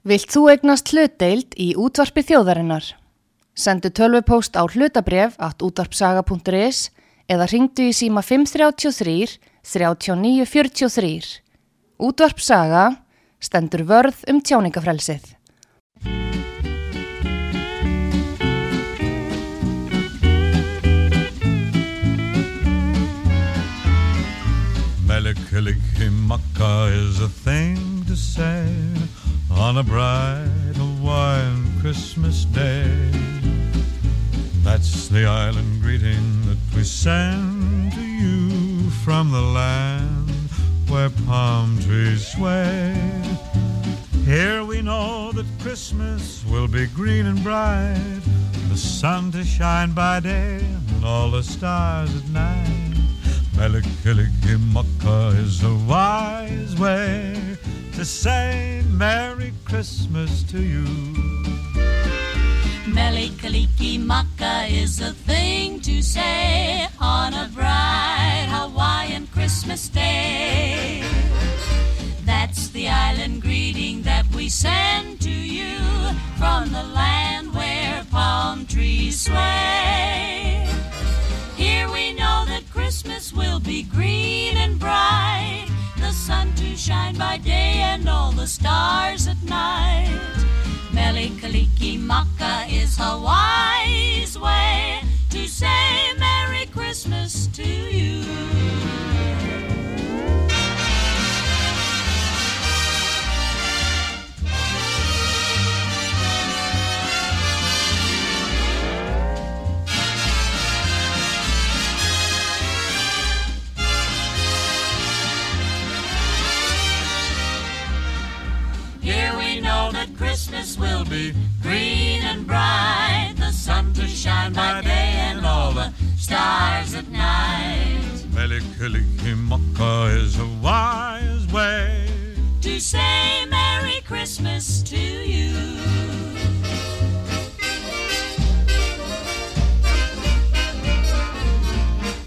Vilt þú egnast hlutdeild í útvarpi þjóðarinnar? Sendu tölvupóst á hlutabref at útvarpsaga.is eða ringdu í síma 533 3943. Útvarpsaga stendur vörð um tjáningafrelsið. Melikilikimaka is a thing to say on a bright Hawaiian Christmas day. That's the island greeting that we send to you from the land where palm trees sway. Here we know that Christmas will be green and bright, the sun to shine by day and all the stars at night. Melikilikimaka is a wise way to say Merry Christmas to you. Melikaliki Maka is a thing to say on a bright Hawaiian Christmas day. That's the island greeting that we send to you from the land where palm trees sway. Here we know that Christmas will be green and bright, the sun to shine by day and all the stars at night. Melikaliki Maka is Hawaii's way to say Merry Christmas to you. Be green and bright, the sun to shine by day and all the stars at night. Melikilikimaka is a wise way. To say Merry Christmas to you.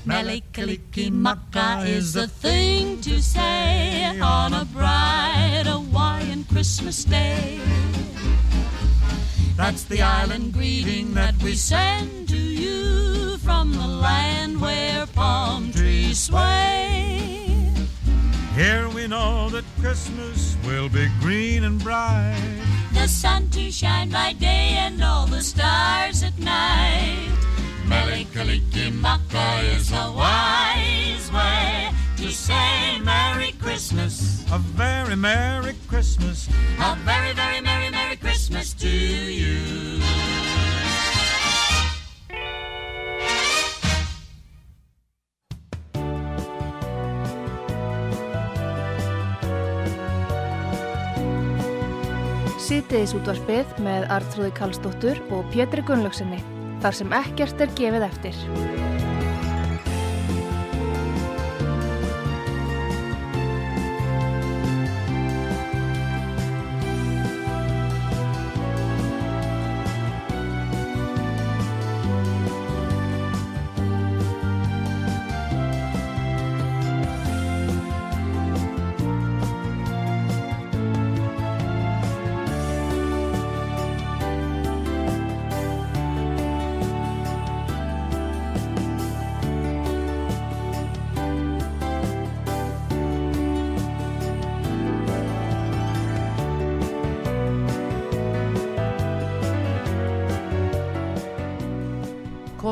Melikaliki Maka is the thing to say on a bright Hawaiian Christmas day. That's the island greeting that we send to you from the land where palm trees sway. Here we know that Christmas will be green and bright. The sun to shine by day and all the stars at night. Melikaliki is a wise way to say Merry Christmas. A very Merry Christmas. A very, very Merry, Merry Christmas to you. Sýtiðis útvarpið með Artrúði Kallstóttur og Pétri Gunnlaugsinni, þar sem ekkert er gefið eftir.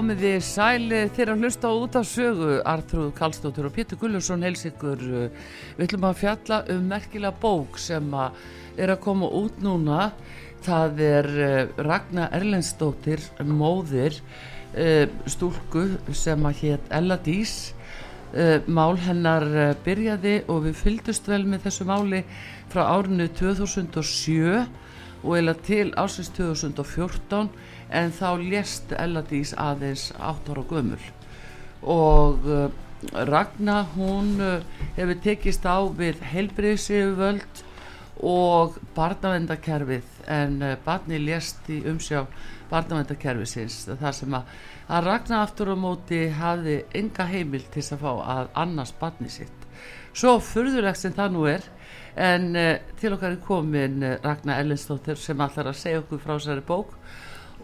Komið þið sælið þeirra hlusta á út af sögu Artrúð Kallstóttur og Pétur Gullursson heils ykkur við ætlum að fjalla um merkilega bók sem að er að koma út núna. Það er eh, Ragnar Erlendstóttir móðir eh, stúlku sem að hétt Ella Dís. Eh, mál hennar eh, byrjaði og við fylgdust vel með þessu máli frá árinu 2007 og eða til ásins 2014 en þá lést Elladís aðeins 8 ára gömul. Og uh, Ragnar hún uh, hefur tekist á við heilbriðsiföld og barnavendakerfið en uh, barni lést í umsjá barnavendakerfisins það sem að, að Ragnar aftur á móti hafði enga heimil til að fá að annars barni sitt. Svo furðulegt sem það nú er en til okkar er komin Ragnar Ellinsdóttir sem allar að segja okkur frá þessari bók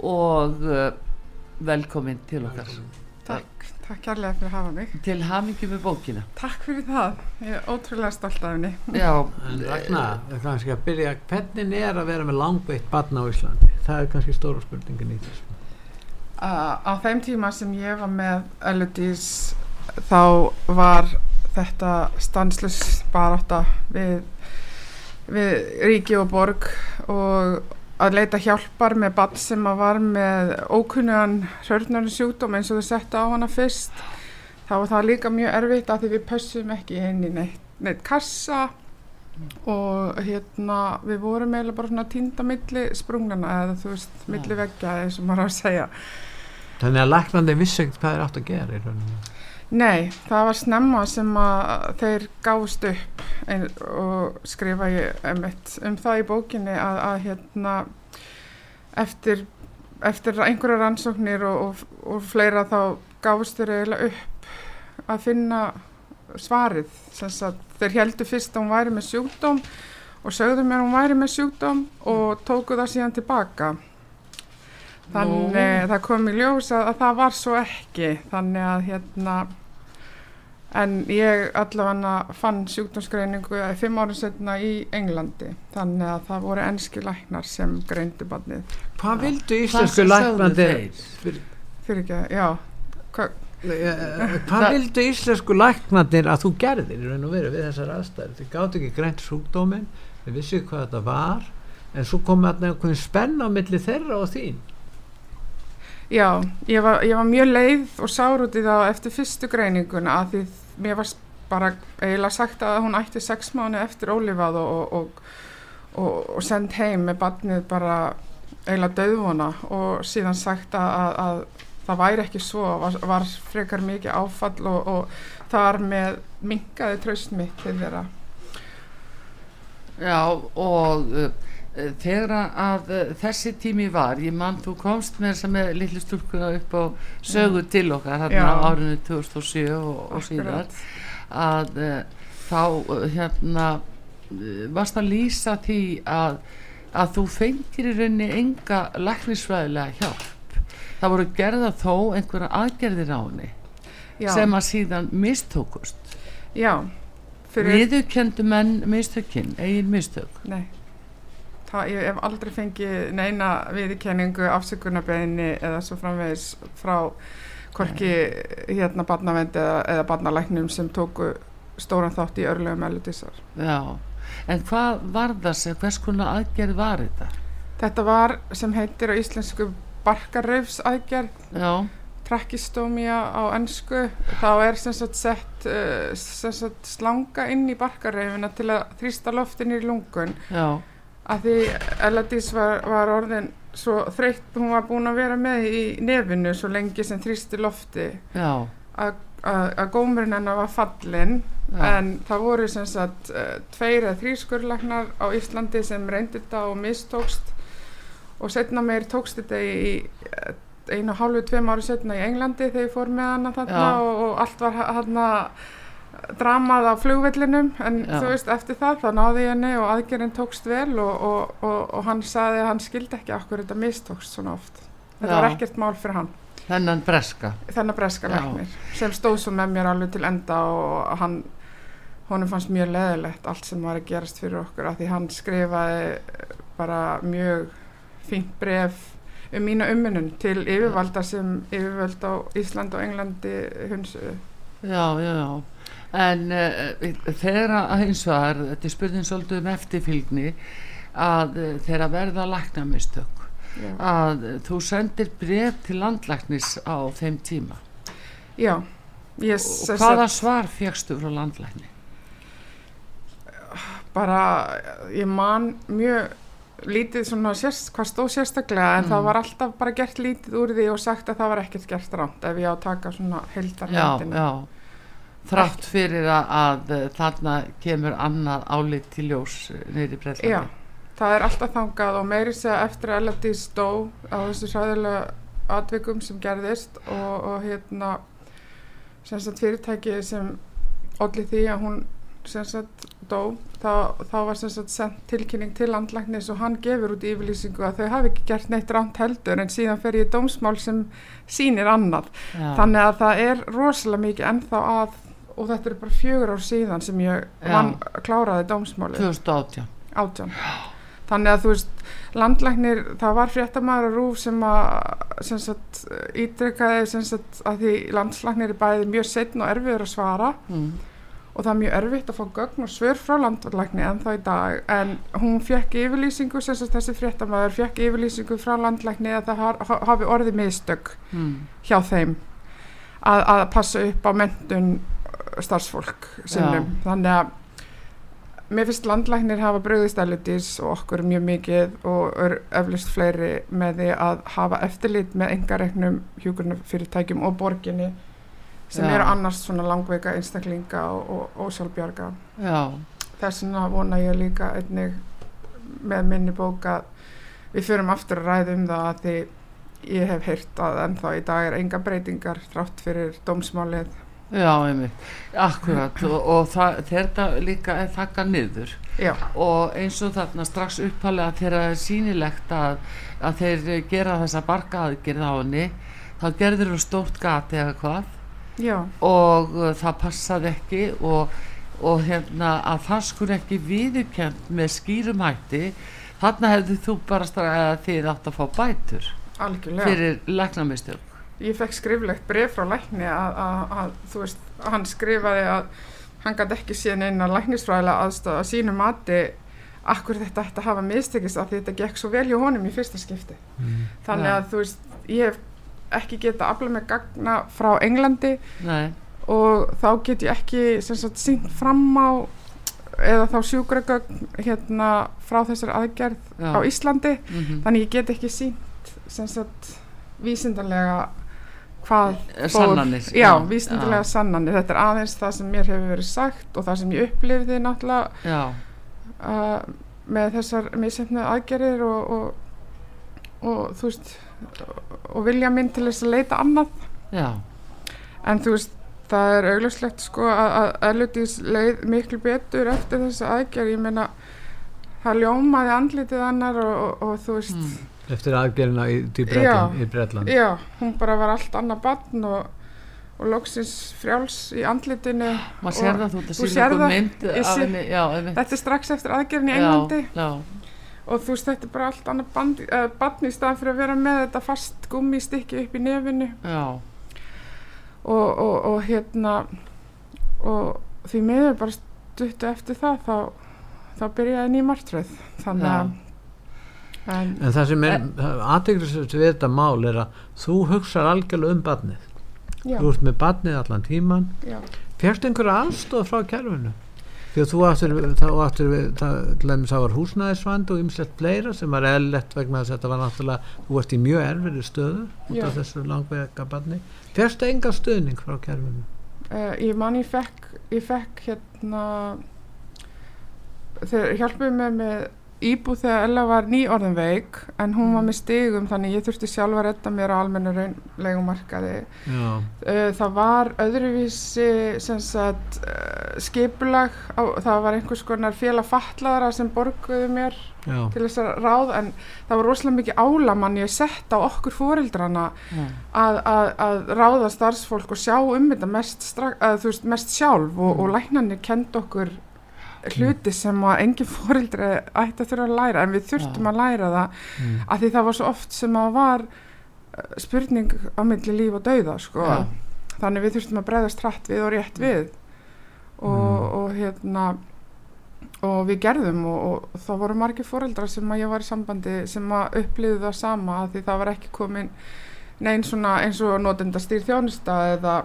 og uh, velkomin til okkar Takk, takk kærlega fyrir að hafa mig. til hamingi með bókina Takk fyrir það. Ég er ótrúlega stolt af henni. Já, En Ragnar, það er kannski að byrja, hvernig er að vera með langbeitt barn á Íslandi? Það er kannski stóra spurningin í þessu. Uh, á þeim tíma sem ég var með Elodís þá var þetta stanslus barátta við, við ríki og borg og að leita hjálpar með barn sem að var með ókunnugan hörnarinn sjúkdóm eins og þau settu á hana fyrst. Þá var það líka mjög erfitt að því við pössum ekki inn í neitt, neitt kassa og hérna við vorum eiginlega bara svona týnda milli sprungnana eða þú veist, milli veggja eins og maður á að segja. Þannig að læknandi vissi ekkert hvað er átt að gera í rauninni. Nei, það var snemma sem að þeir gáðust upp ein, og skrifa ég einmitt um það í bókinni að, að hérna eftir, eftir einhverja rannsóknir og, og, og fleira þá gáðust þeir eiginlega upp að finna svarið. Sagt þeir heldur fyrst að hún væri með sjúkdóm og sögðu mér að hún væri með sjúkdóm og tóku það síðan tilbaka þannig Nú. það kom í ljós að, að það var svo ekki þannig að hérna en ég allavega fann sjúkdómsgreiningu fimm árum setna í Englandi þannig að það voru enski læknar sem greindu barnið Hvað vildu hvað íslensku læknandi, þeir? fyrir ekki, já hva, hvað Það- vildu íslensku læknandir að þú gerðir í raun og veru við þessar aðstæður? Þið gátt ekki greint sjúkdóminn, þið vissu hvað þetta var, en svo komið að einhvern spenn á milli þeirra og þín. Já, ég var, ég var mjög leið og sár út í það eftir fyrstu greininguna að því mér var bara eiginlega sagt að hún ætti sex mánu eftir ólifað og, og, og, og, send heim með barnið bara eiginlega döðvona og síðan sagt að, að, að það væri ekki svo, var, var frekar mikið áfall og, þar með minkaði traust mitt til þeirra. Já og þegar að uh, þessi tími var, ég mann þú komst með þess að með litlu stúlkuna upp á sögu til okkar hérna Já. á árinu 2007 og, og Akkurat. að uh, þá hérna varst að lýsa því að, að þú fengir í rauninni enga læknisfræðilega hjálp. Það voru gerða þó einhverja aðgerðir á henni Já, sem að síðan mistókust. Já, fyrir, viðurkendu menn mistökin, eigin mistök? Nei, það, ég hef aldrei fengið neina viðurkenningu, afsökunarbeginni eða svo framvegis frá hvorki hérna barnavendi eða, eða barnalæknum sem tóku stóran þátt í örlögum eludísar. Já, en hvað var það hvers konar aðgerð var þetta? Þetta var sem heitir á íslensku barkarreifs aðgerð Já, trakkistómía á ennsku þá er sem sagt sett uh, sem sagt slanga inn í barkarreifina til að þrýsta loftin í lungun. Já, að því Eladís var, var orðin svo þreytt, hún var búin að vera með í nefinu svo lengi sem þrýsti lofti. Já, að gómurinn hennar var fallin já, en það voru sem sagt uh, tveir eða þrý skurlagnar á Íslandi sem reyndi þetta og mistókst. Og setna meir tókst þetta í, eh, einu hálfu, tveim ári setna í Englandi þegar ég fór með hana þarna og, og allt var hann dramað á flugvellinum en Já. þú veist eftir það þá náði ég henni og aðgerinn tókst vel og, og, og, og hann saði að hann skildi ekki okkur þetta mistókst svona oft þetta Já. var ekkert mál fyrir hann þennan breska. þennan breska læknir sem stóð svo með mér alveg til enda og hann honum fannst mjög leðilegt allt sem var að gerast fyrir okkur af því hann skrifaði bara mjög fínt bref um mína umminnun til yfirvalda sem yfirvöld á Ísland og Englandi hunsuðu. Já, já, já. En uh, þegar að hins vegar, þetta er spurning svolítið um eftirfylgni, að uh, þegar verða læknamistök, Já. að þú sendir bref til landlæknis á þeim tíma. Já, ég Og hvaða svar fegstu frá landlækni? bara, ég man mjög lítið svona sérst, hvað stóð sérstaklega en Mm. það var alltaf bara gert lítið úr því og sagt að það var ekkert gert rámt ef ég á að taka svona heldar Já, já. Þrátt fyrir að, að uh, þarna kemur annað álit til ljós neyri Já, brellandi. það er alltaf þangað og meiri segja eftir að Eladís dó á þessu sæðilega atvikum sem gerðist og, og hérna sem sagt fyrirtæki sem allir því að hún sem sagt dó þá, þá var sem sagt sendt tilkynning til landlæknis og hann gefur út yfirlýsingu að þau hafi ekki gert neitt ránt heldur en síðan fer ég dómsmál sem sýnir annað já, þannig að það er rosalega mikið ennþá að og þetta er bara fjögur ár síðan sem ég vann, kláraði dómsmálið. 2018 átján. Þannig að þú veist landlæknir, það var fréttamaður og rúf sem að ítrykkaði að því landslæknir er bæði mjög setn og erfiður að svara mm. og það er mjög erfitt að fá gögn og svör frá landlækni en þá í dag. En hún fekk yfirlýsingu sagt, þessi fréttamaður fekk yfirlýsingu frá landlækni að það har- ha- hafi orðið miðstök Mm. hjá þeim að, að passa upp á mentun starfsfólk sinnum. Þannig að mér finnst landlæknir hafa bröðist elutis og okkur mjög mikið og er eflust fleiri með því að hafa eftirlit með engareiknum hjúkurnafyrirtækjum og borginni sem Já. eru annars svona langveika einstaklinga og, og, og sjálfbjarga. Já, þess vegna vona ég líka einnig með minni bók að við förum aftur að ræða um það að því ég hef heyrt að ennþá í dag er enga breytingar þrátt fyrir dómsmálið já, einmitt. Akkurat. Og, og það, þetta líka er þakka niður. Já, og eins og þarna strax uppalega þegar það er sýnilegt að, að þeir gera þessa barka aðgerð á henni þá gerður þú stórt gati eða hvað. Já, og uh, það passaði ekki og, og hérna að það skulle ekki viðurkjönd með skýrum hætti þarna hefði þú bara strax að þið átt að fá bætur. Algjörlega. Fyrir læknamistök ég fekk skriflegt bref frá lækni að, að, að þú veist, hann skrifaði að hann gæti ekki síðan eina læknisfræðilega aðstöð að sínu mati akkur þetta ætti að hafa mistekist að þetta gekk svo vel hjá honum í fyrsta skipti. Þannig Já. að þú veist, ég hef ekki geta afla með gagna frá Englandi Nei, og þá get ég ekki sem sagt sínt fram á eða þá sjúkragögn hérna frá þessari aðgerð Já. á Íslandi. Mm þannig ég get ekki sínt sem sagt vísindarlega hvað fór- sannanir já, vísindarlega sannanir. Þetta er aðeins það sem mér hefur verið sagt og það sem ég upplifði náttúrulega já, uh, með þessar misefnu aðgerir og, og, og þú veist og vilja minn til þess að leita annað. Já, en þú veist það er augljóslegt sko að, Eludís leið miklu betur eftir þessa aðgerð. Ég meina það ljómaði andlitið hennar og, og, og þú veist mm. Eftir aðgerina í, í, Já. Bretland, í Bretland. já, hún bara var allt annað barn og, og loksins frjáls í andlitinu. Maður sér það þú ert að þú sína okkur mynd af henni já, þetta er strax eftir aðgerðin í Englandi. já, já, og þú veist þetta er bara allt annað band, uh, barn í staðan fyrir að vera með þetta fast gummistikki upp í nefinu. Já, og, og, og hérna og því miður bara stuttu eftir það þá, þá byrjaði ný martröð. Þannig að en, en það sem er aðteglisast við þetta mál er að þú hugsar algjörlega um barnið. Já, þú ert með barnið allan tíman férst einhverja aðstof frá kerfinu? Því að þú áttur, þá við, það, var húsnæðisvand og ymslegt fleira sem var eðlilegt vegna þess að þetta var náttúrulega þú varst í mjög erfiðri stöðu út af þessu langvega barni. Férst enga stöðning frá kerfinu? Uh, ég man ég fekk ég fekk hérna þeir hjálpuðu mér með íbúð þegar Ella var nýorðin veik en hún var með stigum þannig ég þurfti sjálf að redda mér á almennu raunlegumarkaði já, Uh, það var öðruvísi sagt uh, skipulag á, það var einhvers konar félag fatlaðara sem borguðu mér já, til þess að ráð en það var rosalega mikið álamann ég sett á okkur fóreldrana að, að, að ráða starfsfólk og sjá um þetta mest, strak, að, þú veist, mest sjálf og, og læknarnir kend okkur hluti sem að engin fóreldri ætti að þurfa að læra en við þurftum Já. að læra það mm. að því það var svo oft sem að var uh, spurning á milli líf og dauða sko. Já. þannig við þurftum að bregðast hratt við og rétt við og, Mm. og hérna og við gerðum og, og það voru margir fóreldrar sem að ég var í sambandi sem að upplýðu það sama að því það var ekki komin neinn svona eins og notendastýr þjónusta eða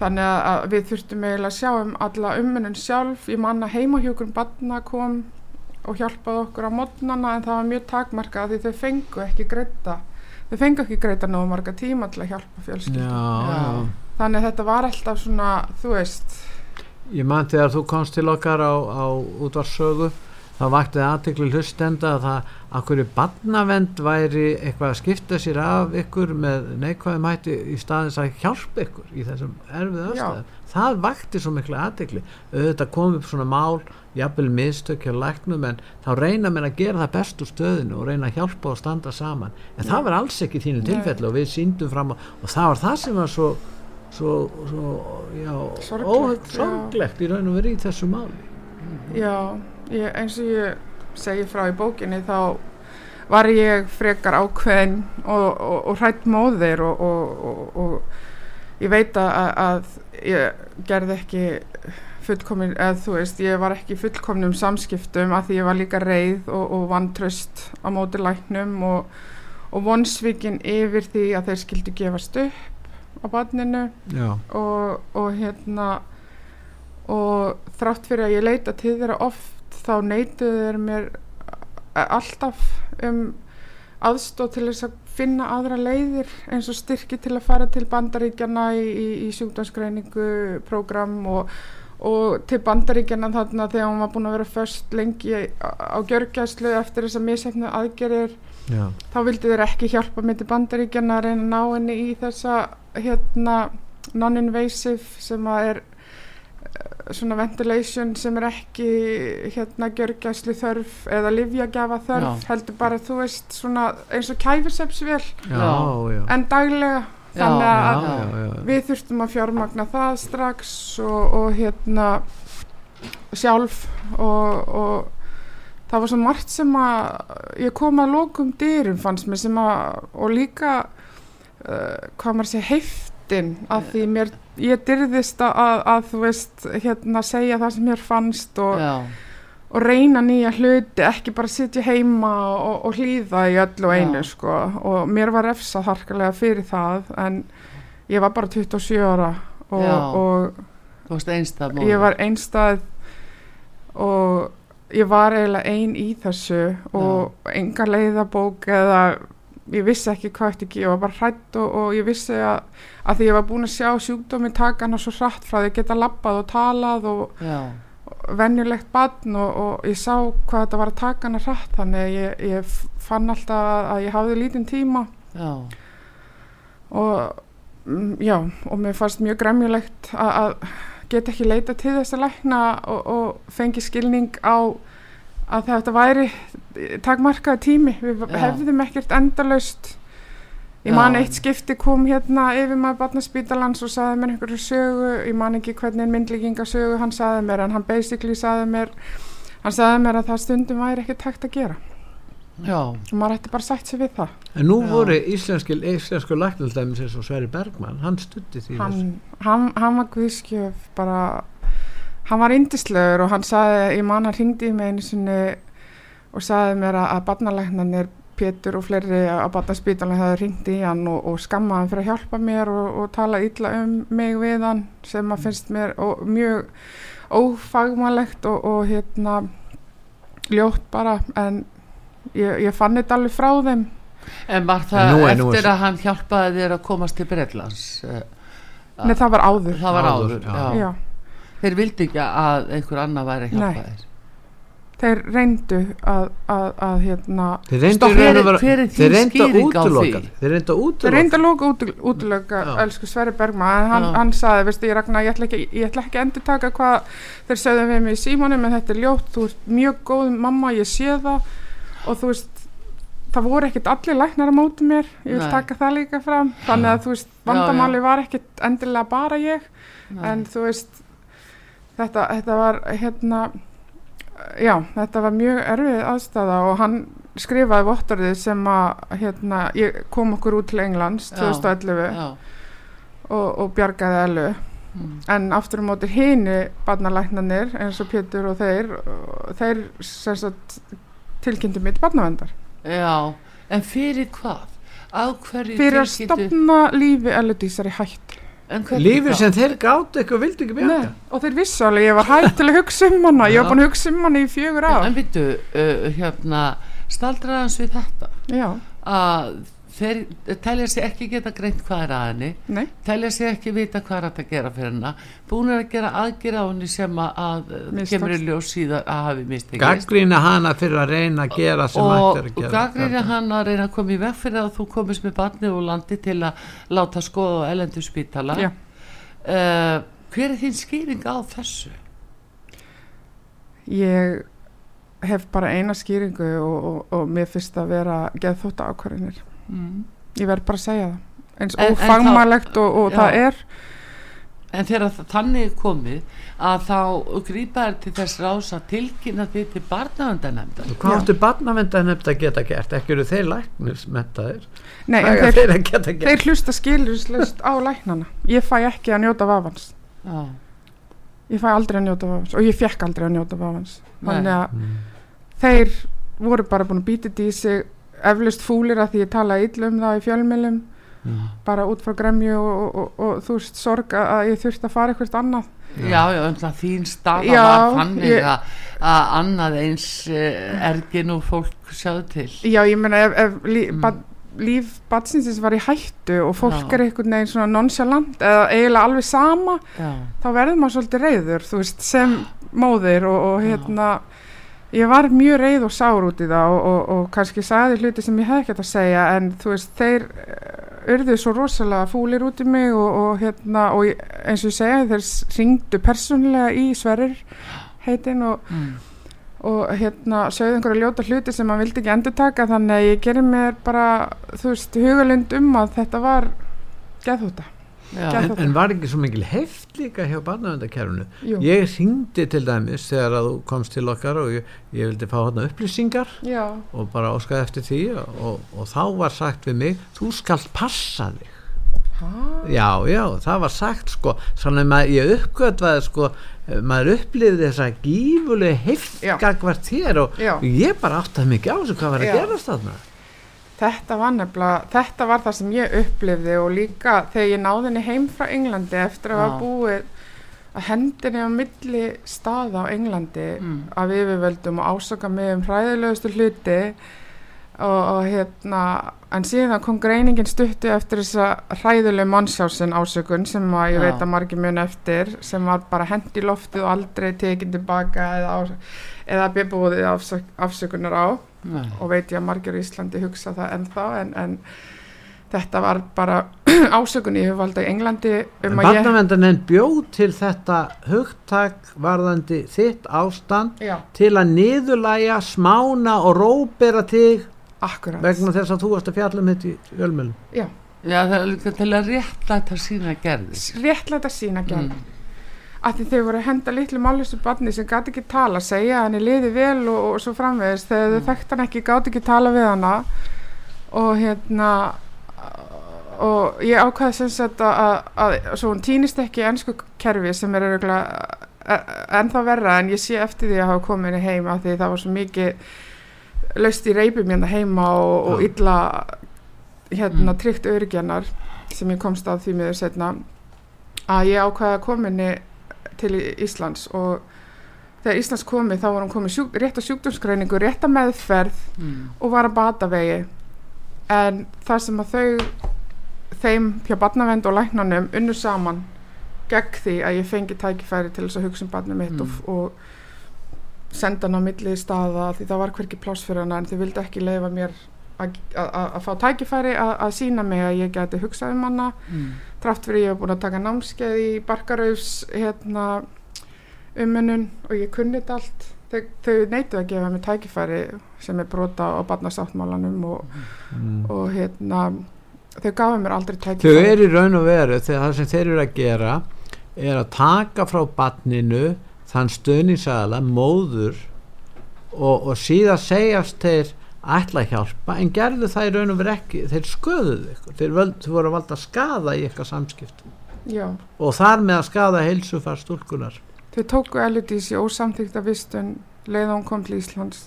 þannig að- við þurftum eiginlega að sjá um alla ummunin sjálf. Ég manna heimahjókurinn barna kom og hjálpaði okkur á mótnana en það var mjög takmarkað því þau fengu ekki greita þau fengu ekki greita nógu marga tíma til að hjálpa já, fjölskyldum þannig að þetta var alltaf svona þú veist. Ég man þegar þú komst til okkar á, á útvarsögu þá vakti aðtekli hlustenda að það akkur barnavend væri eitthvað að skipta sér af ykkur með neikvæðum hætti í staðins að hjálpa ykkur í þessum erfið aðstæðum? Það vakti svo miklu aðtekli auðvitað kom upp svona mál jafnvel mistök hjá læknum en þá reyna mér að gera það best úr stöðinu og reyna að hjálpa og standa saman. En það var alls ekki í þínu tilfelli og við síndum fram á, og það var það sem var svo svo, svo já, Sorglegt, óhægt já. sorglegt í raun og verið í þessu máli. Já, ég, eins og ég segi frá í bókinni þá var ég frekar ákveðin og, og, og hrætt móðir og, og, og, og ég veit að, að ég gerði ekki fullkomin, eða þú veist, ég var ekki fullkomnum samskiptum að því ég var líka reið og, og vantraust á móti læknum og, og vonsvikin yfir því að þeir skildu gefast upp á barninu. Og, og hérna og þrátt fyrir að ég leita til þeirra oft þá neituðu þeir mér a- alltaf um aðstóð til þess að finna aðra leiðir eins og styrki til að fara til bandaríkjana í, í, í sjúkdómsgreiningu prógram og, og til bandaríkjana þarna þegar hún var búin að vera först lengi á, gjörgæslu eftir þess að misefnu aðgerir já, þá vildi þeir ekki hjálpa mig til bandaríkjana að reyna að ná henni í þessa hérna non-invasive sem að er eh, svona ventilation sem er ekki hérna gjörgæslu þörf eða livjagjafa þörf Já. heldur bara þú veist svona eins og kæfisepsvél en daglega þannig já, að já, já. við þurftum að fjármagna það strax og, og hérna sjálf og, og það var svo margt sem að ég kom að lokum dyrum fannst mér sem að og líka uh, hvað maður sé heiftin að því mér ég dyrðist að, að, þú veist hérna segja það sem mér fannst og, og reyna nýja hluti ekki bara sitja heima og, og hlýða í öllu einu sko. Og mér var refsað harkalega fyrir það en ég var bara 27 ára og, og þú veist einstað ég var einstað og ég var eiginlega ein í þessu og enga leiðabók eða ég vissi ekki hvað eftir ekki, ég var bara hrætt og, og ég vissi að, að því ég var búin að sjá sjúkdómi taka hana svo hratt frá því að geta labbað og talað og já, venjulegt barn og, og ég sá hvað þetta var að taka hana hratt þannig að ég, ég fann alltaf að ég hafði lítinn tíma. Já, og mm, já, og mér fannst mjög gremjulegt að, að geta ekki leita til þess að lækna og, og fengi skilning á að þetta væri takmarkaði tími, við Já. hefðum ekkert endalaust. Ég man eitt skipti kom hérna yfir maður barnaspítalans og saði mér einhverju sögu, ég man ekki hvernig myndlíkinga sögu hann saði mér en hann basically saði mér hann saði mér að það stundum væri ekkert hægt að gera. Já, og maður ætti bara sætt sér við það. En nú Já. voru íslenski, íslensku læknaldæmis eins og Sverri Bergmann, hann stutti því hann, hann, hann var guðskjöf bara hann var indislegur og hann saði ég man hann hringdi í mig einu sinni og saði mér að, að barnalæknarnir Pétur og fleiri á barnaspítalinn hefði hringt í hann og, og skammaði hann fyrir að hjálpa mér og, og tala illa um mig við hann sem að finnst mér og, mjög ófagmælegt og, og hérna ljótt bara en ég, ég fann þetta alveg frá þeim en var En það nú er- er eftir svo- að hann hjálpaði þér að komast til Breitlands Eh, Nei, það var áður það var Áður, áður, já. já. Já, þeir vildi ekki að einhver annar væri að hjálpa Nei. þér þeir reyndu að, að, að hérna Þeir reyndu Stopp, hver- vera- hver er þín þeir reyndu að skýring á útiloka því? þeir reyndu að Þeir útiloka reynda að lóka út, útlöka Já. elsku Sverri Bergman en hann, Já. hann saði, veistu, ég ragnar, ég ætla ekki, ég ætla ekki að endur taka hvað þeir sögðu við mig í símanum en þetta er ljótt, þú ert mjög góð mamma, ég sé það og þú veist, það voru ekkit allir læknar á móti mér, ég vil Nei. taka það líka fram, þannig að þú veist, vandamáli já. var ekkit endilega bara ég Nei. en þú veist þetta, þetta var hérna já, þetta var mjög erfið aðstæða og hann skrifaði vottorðið sem að hérna, ég kom okkur út til Englands Já. 2011 já, og, og bjargaði elu mm. en aftur á móti hini barnalæknanir eins og Pétur og þeir og þeir sagt tilkynntu mitt barnavendar já, en fyrir hvað fyrir að stopna lífi eludísar í hættu En hvernig lífið sem þeir gátt eitthvað vildi ekki Nei, og þeir vissu alveg, ég var hægt til að hugsa um hana. Ég Já. var búin að hugsa um hana í fjögur ár. En byttu, uh, hérna staldraðans við þetta? Já, að þeir telja sig ekki geta greint hvað er að henni telja sig ekki vita hvað er hægt að gera fyrir hennar búin að gera aðgera á henni sem að, Mistókst. kemur í ljós síðan að hafi mistekist. Gaggrína hana fyrir að reyna að gera sem og, ætti er að og gera. gaggrina hann að reyna að koma í veg fyrir að þú komist með barni og landi til að láta skoða á elendu spítala. Uh, hver er þín skýring á þessu? ég hef bara eina skýringu og, og, og mér finnst að vera geðþótta ákvarðinir Mm. ég verð bara að segja það eins En- en ófagmælegt og, og Já. það er En þegar þannig komið að þá grípa er til þess ráðs að tilkynna því til barnavendanemndar Hvað áttu barnavenda nefnd að geta gert? Ekki eru þeir læknismentaðir? nei, en þeir, þeir að geta gert? þeir hlusta skilurslust á læknana ég fæ ekki að njóta vafans Já, ég fæ aldrei að njóta vafans og ég fekk aldrei að njóta vafans þannig að Mm. þeir voru bara búin að býta þetta í sig eflust fúlir að því ég tala illa um það í fjölmilum Mm. bara út frá gremju og, og, og, og þú veist sorg að, ég þurfti að fara eitthvað annað já, já um það þín staða Já, var þannig ég- að, að annað eins uh, ergin og fólk sjáðu til já ég meina ef, ef lí, Mm. ba, líf batsinsins var í hættu og fólk Já. er einhvern veginn svona nonchalant eða eiginlega alveg sama Já, þá verður maður svolítið reyður þú veist sem móðir og, og hérna ég var mjög reyð og sár út í það og, og, og kannski sagði hluti sem ég hef ekkert að segja en þú veist þeir eh, urðu svo rosalega fúlir út í mig og, og hérna og eins og ég segja þeir ringdu persónulega í Sverrir heitin og, mm. og hérna sögðu einhverja ljóta hluti sem maður vildi ekki endur taka þannig að ég gerir mér bara þú veist hugalund um að þetta var geðhúta En, en var ekki svo mikil heft líka hjá barnavendakerfinu? Jú. Ég hringdi til dæmis þegar að þú komst til okkar og ég, ég vildi fá hérna upplýsingar Já, og bara óskaði eftir því og, og þá var sagt við mig þú skalt passa þig ha, já, já, það var sagt sko, þannig að ég uppgötvaði sko, eh, maður upplifði þessa gífulegu Já. heftgagvart þér og Já. ég bara áttaði mikið á þessu hvað var að Já. gerast þarna Þetta var nefnilega, þetta var það sem ég upplifði og líka þegar ég náði henni heim frá Englandi eftir að hafa búið að hendinni á milli staða á Englandi Mm. af yfirvöldum og ásaka mig um hræðilegustu hluti og, og hérna, en síðan kom greiningin stuttu eftir þessa hræðilegu mannsjásin ásökun sem að ég veit að margir mun eftir sem var bara hend í loftið og aldrei tekinn tilbaka eða, eða bebúðið afsök, afsökunar á. Nei. og veit ég að margir í Íslandi hugsa það ennþá en, en þetta var bara ásökun í yfirvalda í Englandi en um að ég barnavendanen bjóð til þetta hugtak varðandi þitt ástand já, til að niðurlæja, smána og róbera þig akkurat. Vegna þess að þú varst að fjalla um þetta í fjölmjölum já, Já, það er líka til að rétta þetta sína gerðis réttlæta sína gerð mm. að því þau voru að henda litlu málustu barni sem gæti ekki tala, segja að henni liði vel og, og svo framvegis. Þegar Mm. þau þekkt hann ekki, gáti ekki tala við hana. Og hérna og ég ákvaði sem sagt að, að, að svo hún týnist ekki í ennsku kerfi sem er örgulega ennþá verra en ég sé eftir því að hafa komið henni heim af því það var svo mikið laust í reipum hérna heima og, og illa hérna Mm. tryggt örgjannar sem ég komst að því miður setna að ég ákvaði að koma henni til Íslands og þegar Íslands komið þá var hún komið sjúk, rétt að sjúkdómsgreiningu, rétt að meðferð Mm. og var að bata vegi en það sem að þau þeim hjá barnavend og læknanum unnu saman gegn því að ég fengi tækifæri til þess að hugsa um barnið mitt Mm. og, og senda hann á milli staða því það var hverki pláss fyrir hana en þau vildi ekki leifa mér að, að, að, að fá tækifæri að, að sína mig að ég geti hugsað um hana Mm. trátt fyrir ég hef búin að taka námskeið í Barkarauðs hérna, umönnun og ég kunni þetta allt þau, þau neituð að gefa mér tækifæri sem er brota á barnasáttmálanum og, mm. og hérna þau gafa mér aldrei þau tækifæri eru í raun og veru þegar það sem þeir eru að gera er að taka frá barninu þann stöðningsaðala móður og, og síðan segjast þeir ætla að hjálpa en gerðu það í raun og veru ekki. Þeir sköðuðu ykkur, þeir, völd, þeir voru valda að skada í eitthvað samskiptum. Já, og þar með að skada heilsufar stúlkunar þau tóku Eludís í ósamþykta vistun leið og hún kom til Íslands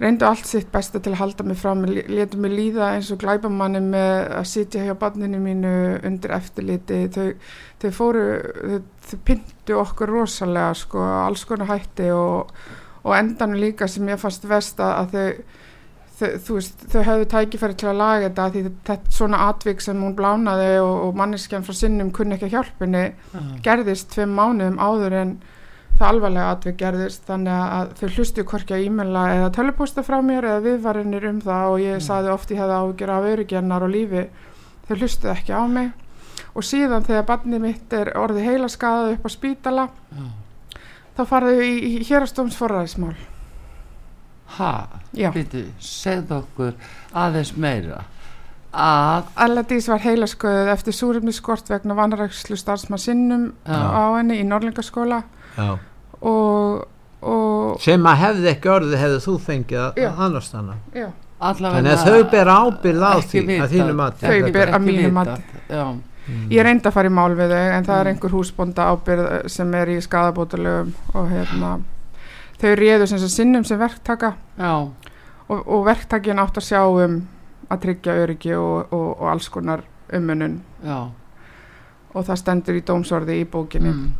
reyndu allt sitt besta til að halda mig frá mig, letu mig líða eins og glæbamanni með að sitja hjá barninu mínu undir eftirliti. Þau, þau fóru þau, þau pyntu okkur rosalega sko, alls konar hætti og, og endanum líka sem ég fannst verst að, þau þau, þú veist, þau hefðu tækifæri til að laga þetta því þetta svona atvik sem hún blánaði og, og manneskjan frá sinnum kunni ekki að hjálpunni gerðist tveim mánuðum áður en það alvarlega atvik gerðist þannig að þau hlustu hvorki að e-maila eða tölupósta frá mér eða viðvarinir um það og ég saði oft ég hefði ágjör af örygjarnar og lífi. Þau hlustu ekki á mig. Og síðan þegar barnið mitt er orðið heilaskaðað upp á spítala Já. þá farðu í, í hérastóms forræðismál. Ha, býtu, segð okkur aðeins meira. Að? Alladís var heilasköðuð eftir súrefniskort vegna vanrækslu starfsmann sinnum Já. á henni í Norlingaskóla. Og, og sem að hefði ekki orðið hefði þú fengið að annars þannig já, allavega þannig að þau ber ábyrð á því vitað. að þínu mati. Þau ber að mínu mati. já, ég reyndi að fara í mál við þau en það er Mm. einhver húsbónda ábyrð sem er í skadabótalögum og hérna þau réðu sem sinnum sem verktaka. Já, og, og verktakin átt að sjá um að tryggja öryggi og, og, og alls konar ummunun já. Og það stendur í dómsorði í bókinni. Mm,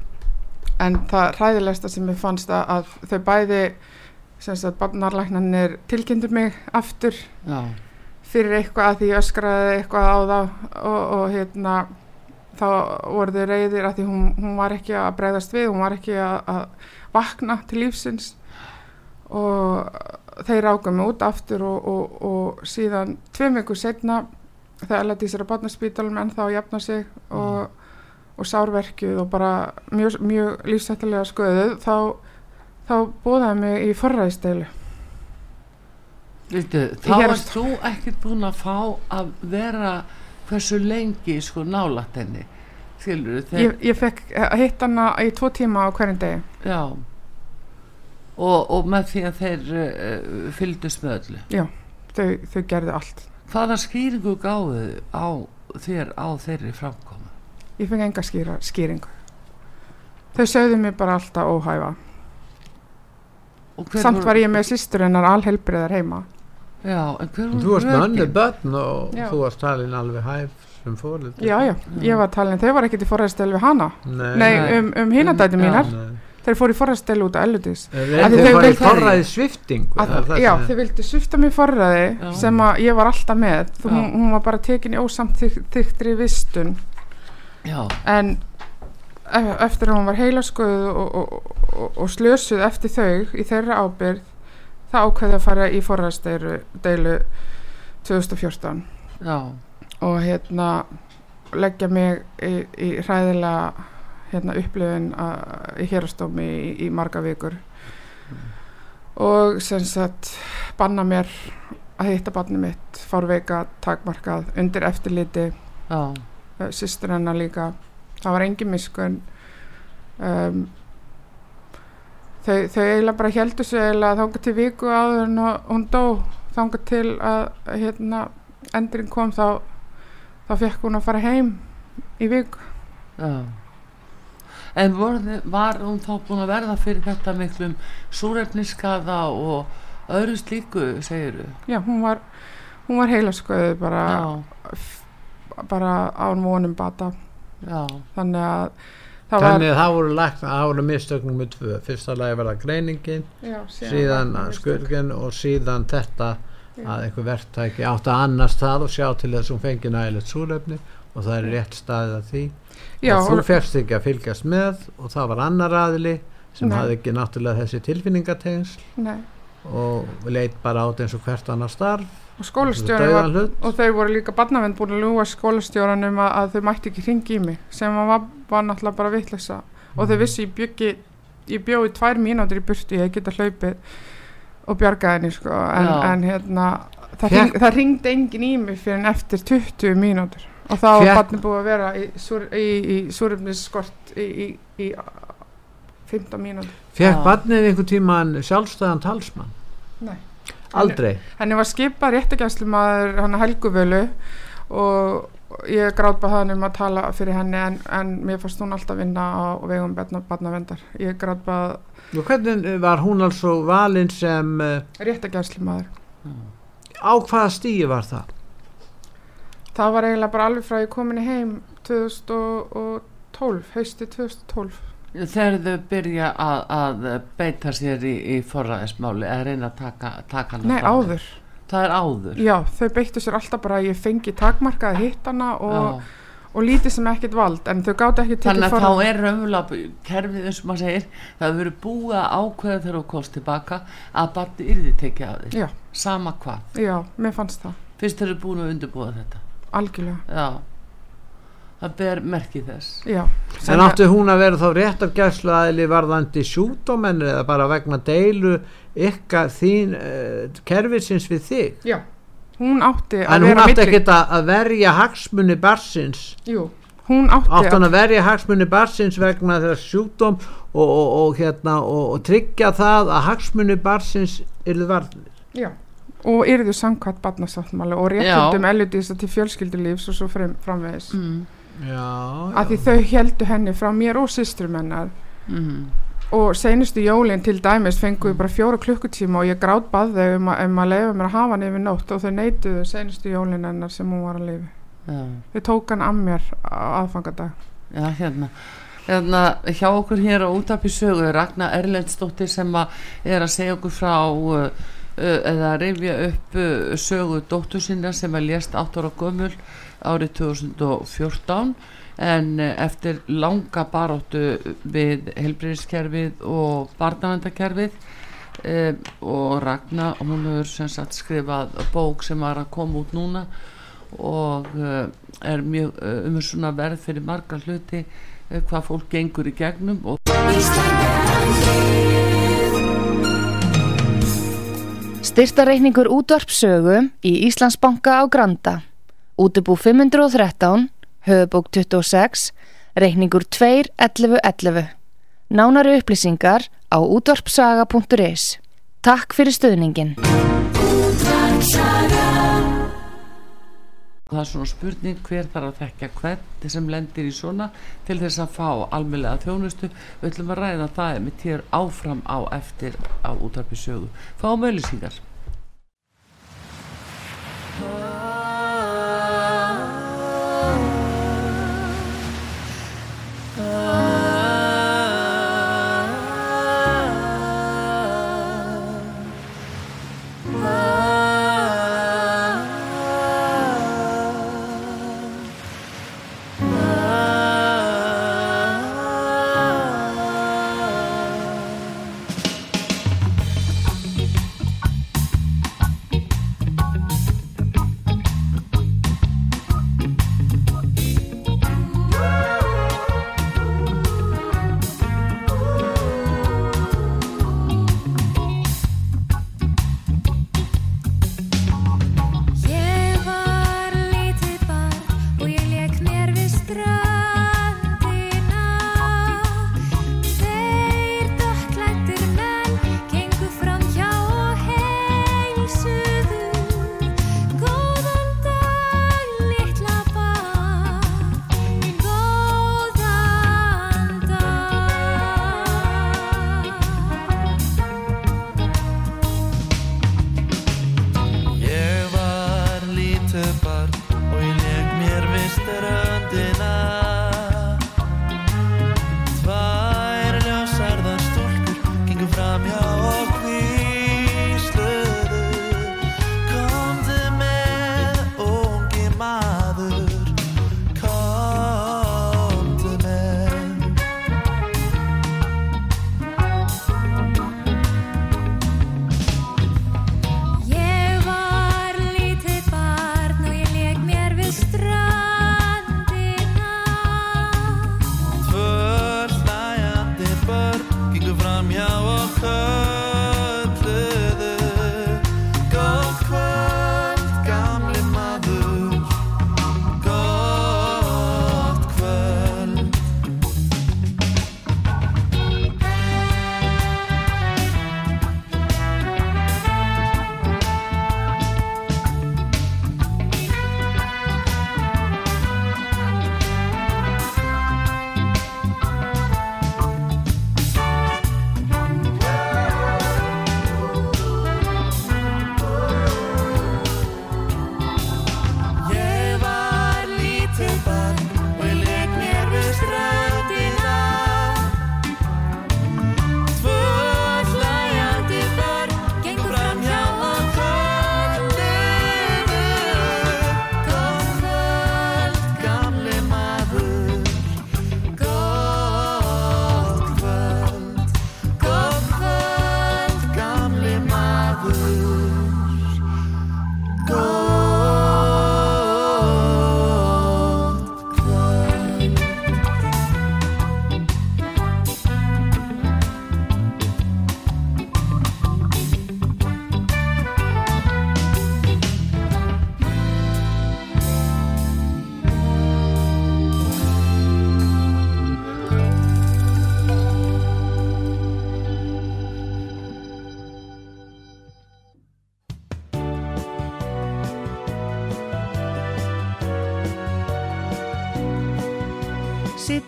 en það hræðilegsta sem ég fannst að, að þau bæði sagt barnarlæknarnir tilkynntur mig aftur já, fyrir eitthvað að því ég öskraði eitthvað á það og, og hérna þá voru þau reyðir að því hún, hún var ekki að breyðast við, hún var ekki að, að vakna til lífsins. Og þeir rákum mig út aftur og, og, og síðan tveim vikur setna þegar Eladís er á barnaspítalum en þá jafna sig og, og sárverkjuð og bara mjög, mjög lífsættilega skoðuð þá, þá bóðaði mig í forræðisteilu Viltu, þá varst þú ekkert búin að fá að vera hversu lengi sko nálætt henni skilur þeir, ég, ég fekk að hitta hana í tvo tíma á hverjum degi. Já. Og, og með því að þeir uh, fylgdust með öllu? Þau, þau gerðu allt. Hvaða skýringu gáðu á þér á þeirri framkomu ég fekk enga skýra, skýringu þau sögðu mér bara alltaf óhæfa samt var ég með sýstur hennar alhelbriðar heima já, en hver þú voru varst með rökin? börn og Já. þú varst talin alveg hæf sem fórið já, já, ég var talin, þau var ekkert í forræðstel við hana nei, nei, Nei. um, um hinadæti Já. mínar nei. þeir fóru í forræðstel út vildu- forræði sviftingu að, það er það já, þau vildu svifta mér forræði Já. sem að ég var alltaf með Þú, Já. hún, hún var bara tekin í ósamt þyktri vistun já, en eftir að hún var heilaskuð og, og, og, og slösuð eftir þau í þeirra ábyrð það ákveði að fara í forræðsteilu deilu 2014 já, og hérna leggja mig í, í hræðilega hérna, upplifin í hérastómi í, í marga vikur. Og sem sagt banna mér að hitta barni mitt fárveika takmarkað undir eftirliti. Já, uh, systur hennar líka. Það var engin miskun um, þau, þau eiginlega bara heldur sig eiginlega þangað til viku áður en hún dó. Þangað til að hérna endurinn kom þá þá fekk hún að fara heim í viku. Já. En voru, var hún þá búin að verða fyrir þetta miklum súrefniskaða og öðru slíku segiru já, hún var, hún var heilasköðu bara, já, bara án vonum bata. Já, þannig að það var þannig að það voru lagt það voru mistöknum með tvö. Fyrsta lagi var það greiningin já, síðan skurgin og síðan þetta að einhver verktæki átt að annast það og sjá til þess að hún fengi nægilegt súrefni og það er rétt staðið að því. Já, og þú férst ekki að fylgjast með og það var annar aðili sem Nei. hafði ekki náttúrulega þessi tilfinningatengsl og leit bara át eins og hvert annar starf og skólastjóri var og þau voru líka barnavend búin að ljúa skólastjóranum að, að þau mætti ekki hringi í mig sem var, var náttúrulega bara vitleysa. Og þau vissi ég byggi ég bjóði tvær mínútur í burtu ég geta hlaupið og bjargaði henni sko. En, en hérna það, hring, það ringdi engin í mig fyrir en eftir 20 mínútur. Og þá var barni búið að vera í, súr, í, í súrefnisskort í, í, í 15 mínútur. Fekk barnið einhver tíman sjálfstæðan talsmann? Nei. Aldrei. Henni var skipað réttegæslumaður hann Helguvölu og ég grátt bara hann um að tala fyrir henni en, en mér fannst hún alltaf vinna á vegum barnavendar ég grátt bara og hvernig var hún altså valinn sem uh, réttegæslumaður á hvaða stíi var það? Það var eiginlega bara alveg frá ég komin í heim 2012 hausti 2012 þegar þau byrja að, að beita sér í, í forræðismáli að reyna að taka, taka hana nei frá þeim. áður. Það er áður. Já, þau beittu sér alltaf bara að ég fengi takmarkaði hittana og, og lítið sem ekkert vald en þau gátt ekki tekið þannig að form- þá er raunverulega kerfið eins og maður segir það verið búið að ákveða þegar þú kost tilbaka að barni yrði tekið af þér. Já. sama hvað, já, mér fannst það, fyrst þeir eru búin að undirbúa þetta. Algjörlega. Já það ber merkið þess. Já, En átti hún að vera þá réttargæslu aðili varðandi sjúkdómen eða bara vegna deilu ykkar þín uh, kerfisins við þig? já, hún átti að En hún vera átti milli- ekkert að að verja hagsmunni barsins jú, hún átti, átti hann að verja hagsmunni barsins vegna þeirra sjúkdóm og, og, og, hérna, og, og tryggja það að hagsmunni barsins yrðu varðinir. já, og yrðu samkvæmt barnasáttmáli og réttundum elludísa til fjölskyldulífs og svo fram, framvegis. Mm. Já, að því þau heldu henni frá mér og systrum hennar. Mm. og seinustu jólin til dæmis fengu við bara fjóra klukkutíma og ég grátt bað þau um að, um að leifa mér að hafa hann yfir nótt og þau neituðu seinustu jólin hennar sem hún var að lifi já, þau tók hann að mér á aðfangadag. Já, hérna. Hérna hjá okkur hér á útapi sögu er Ragnar Erlendsdóttir sem að er að segja okkur frá uh, uh, eða að rifja upp uh, sögu dóttur sinna sem er lést 8 ára gömul árið 2014 en uh, eftir langa baróttu við helbriðiskerfið og barnavendakerfið uh, og Ragnar hún hefur sagt skrifað bók sem var að koma út núna og uh, er mjög uh, um svona verð fyrir marga hluti uh, hvað fólk gengur í gegnum og Styrtareikningur útvarpsögu í Íslandsbanka á Granda. Útubú 513, höfubók 26, reikningur 2.11.11. Nánari upplýsingar á útvarpsaga.is. Takk fyrir stöðningin. það er svona spurning hver þarf að þekka hvern sem lendir í svona til þess að fá almennlega þjónustu við ætlum að ræða það með tér áfram á eftir á útarpi sögu fáum